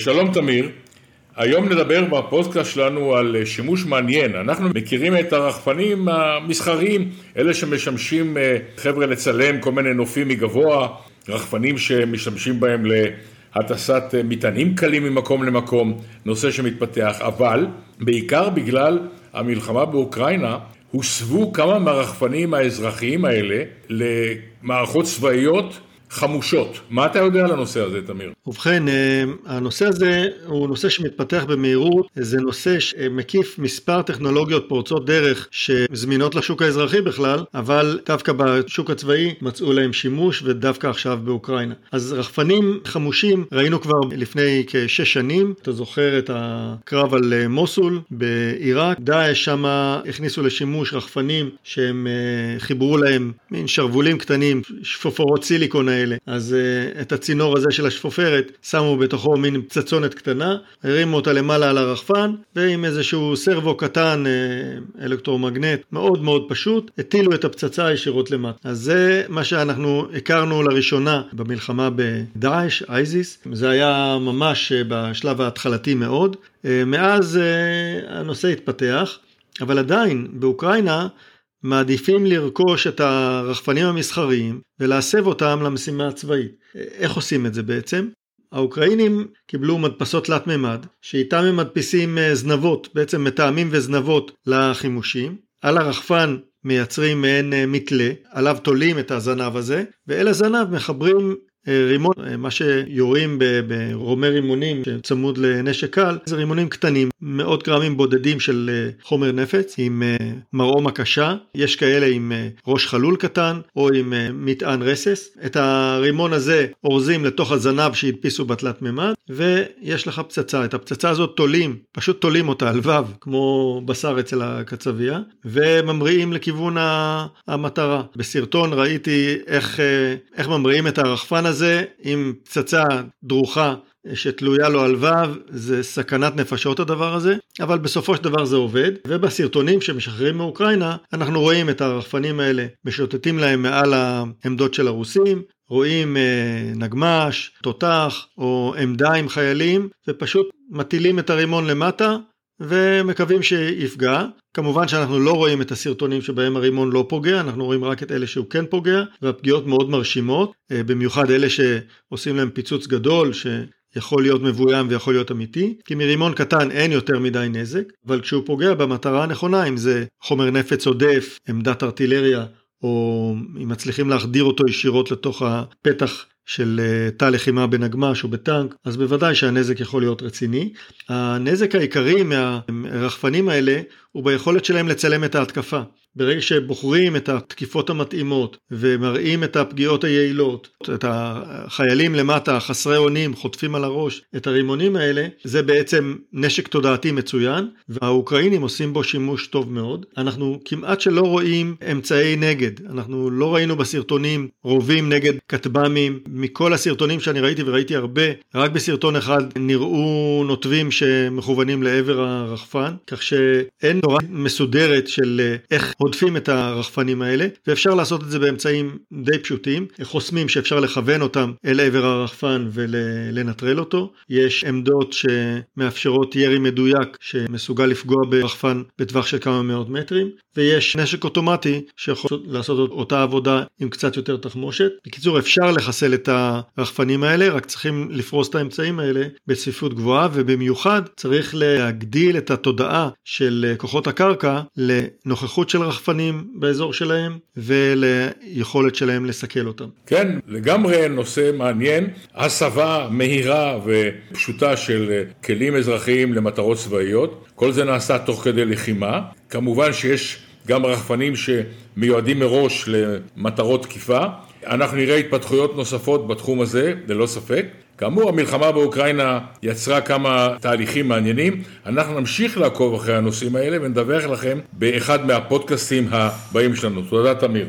שלום תמיר, היום נדבר בפודקאסט שלנו על שימוש מעניין. אנחנו מכירים את הרחפנים המסחריים, אלה שמשמשים אה, חבר'ה לצלם כל מיני נופים מגבוה, רחפנים שמשתמשים בהם להטסת אה, מטענים קלים ממקום למקום, נושא שמתפתח, אבל בעיקר בגלל המלחמה באוקראינה, הוסבו כמה מהרחפנים האזרחיים האלה למערכות צבאיות חמושות. מה אתה יודע על הנושא הזה, תמיר? ובכן, אה, הנושא הזה הוא נושא שמתפתח במהירות, זה נושא שמקיף מספר טכנולוגיות פורצות דרך שזמינות לשוק האזרחי בכלל, אבל דווקא בשוק הצבאי מצאו להם שימוש ודווקא עכשיו באוקראינה. אז רחפנים חמושים ראינו כבר לפני כשש שנים, אתה זוכר את הקרב על אה, מוסול בעיראק, דאעש שמה הכניסו לשימוש רחפנים שהם אה, חיברו להם מין שרוולים קטנים, שפופרות סיליקון האלה. האלה. אז uh, את הצינור הזה של השפופרת שמו בתוכו מין פצצונת קטנה, הרימו אותה למעלה על הרחפן, ועם איזשהו סרבו קטן, uh, אלקטרומגנט, מאוד מאוד פשוט, הטילו את הפצצה ישירות למטה. אז זה מה שאנחנו הכרנו לראשונה במלחמה בדאעש, אייזיס. זה היה ממש uh, בשלב ההתחלתי מאוד. מאז הנושא התפתח, אבל עדיין באוקראינה מעדיפים לרכוש את הרחפנים המסחריים ולהסב אותם למשימה הצבאית. איך עושים את זה בעצם? האוקראינים קיבלו מדפסות תלת מימד, שאיתם הם מדפיסים אה, זנבות, בעצם מטעמים וזנבות לחימושים. על הרחפן מייצרים מעין אה, מתלה, עליו תולים את הזנב הזה, ואל הזנב מחברים רימון, מה שיורים ברומי רימונים שצמוד לנשק קל, זה רימונים קטנים, מאות גרמים בודדים של אה, חומר נפץ עם אה, מרעום הקשה, יש כאלה עם אה, ראש חלול קטן או עם מטען רסס. את הרימון הזה אורזים לתוך הזנב שהדפיסו בתלת מימד ויש לך פצצה, את הפצצה הזאת תולים, פשוט תולים אותה על וו, כמו בשר אצל הקצבייה, וממריאים לכיוון המטרה. בסרטון ראיתי איך, איך ממריאים את הרחפן הזה. הזה עם פצצה דרוכה שתלויה לו על וו, זה סכנת נפשות הדבר הזה, אבל בסופו של דבר זה עובד, ובסרטונים שמשחררים מאוקראינה, אנחנו רואים את הרחפנים האלה משוטטים להם מעל העמדות של הרוסים, רואים אה, נגמש, תותח או עמדה עם חיילים, ופשוט מטילים את הרימון למטה, ומקווים שיפגע. כמובן שאנחנו לא רואים את הסרטונים שבהם הרימון לא פוגע, אנחנו רואים רק את אלה שהוא כן פוגע, והפגיעות מאוד מרשימות, אה, במיוחד אלה שעושים להם פיצוץ גדול, שיכול להיות מבוים ויכול להיות אמיתי, כי מרימון קטן אין יותר מדי נזק, אבל כשהוא פוגע במטרה הנכונה, אם זה חומר נפץ עודף, עמדת ארטילריה, או אם מצליחים להחדיר אותו ישירות לתוך הפתח של אה, תא לחימה בנגמ"ש או בטנק, אז בוודאי שהנזק יכול להיות רציני. הנזק העיקרי מהרחפנים האלה הוא ביכולת שלהם לצלם את ההתקפה. ברגע שבוחרים את התקיפות המתאימות ומראים את הפגיעות היעילות, את החיילים למטה, חסרי אונים, חוטפים על הראש את הרימונים האלה, זה בעצם נשק תודעתי מצוין, והאוקראינים עושים בו שימוש טוב מאוד. אנחנו כמעט שלא רואים אמצעי נגד, אנחנו לא ראינו בסרטונים רובים נגד כטב"מים, מכל הסרטונים שאני ראיתי, וראיתי הרבה, רק בסרטון אחד נראו נוטבים שמכוונים לעבר הרחפן, כך שאין תורה מסודרת של איך הודפים את הרחפנים האלה, ואפשר לעשות את זה באמצעים די פשוטים, חוסמים שאפשר לכוון אותם אל עבר הרחפן ולנטרל אותו, יש עמדות שמאפשרות ירי מדויק שמסוגל לפגוע ברחפן בטווח של כמה מאות מטרים, ויש נשק אוטומטי שיכול לעשות אותה עבודה עם קצת יותר תחמושת. בקיצור, אפשר לחסל את הרחפנים האלה, רק צריכים לפרוס את האמצעים האלה בצפיפות גבוהה, ובמיוחד צריך להגדיל את התודעה של כוחות הקרקע לנוכחות של רחפנים באזור שלהם וליכולת שלהם לסכל אותם. כן, לגמרי נושא מעניין, הסבה מהירה ופשוטה של כלים אזרחיים למטרות צבאיות, כל זה נעשה תוך כדי לחימה, כמובן שיש גם רחפנים שמיועדים מראש למטרות תקיפה, אנחנו נראה התפתחויות נוספות בתחום הזה, ללא ספק. כאמור, המלחמה באוקראינה יצרה כמה תהליכים מעניינים. אנחנו נמשיך לעקוב אחרי הנושאים האלה ונדווח לכם באחד מהפודקאסטים הבאים שלנו. תודה, תמיר.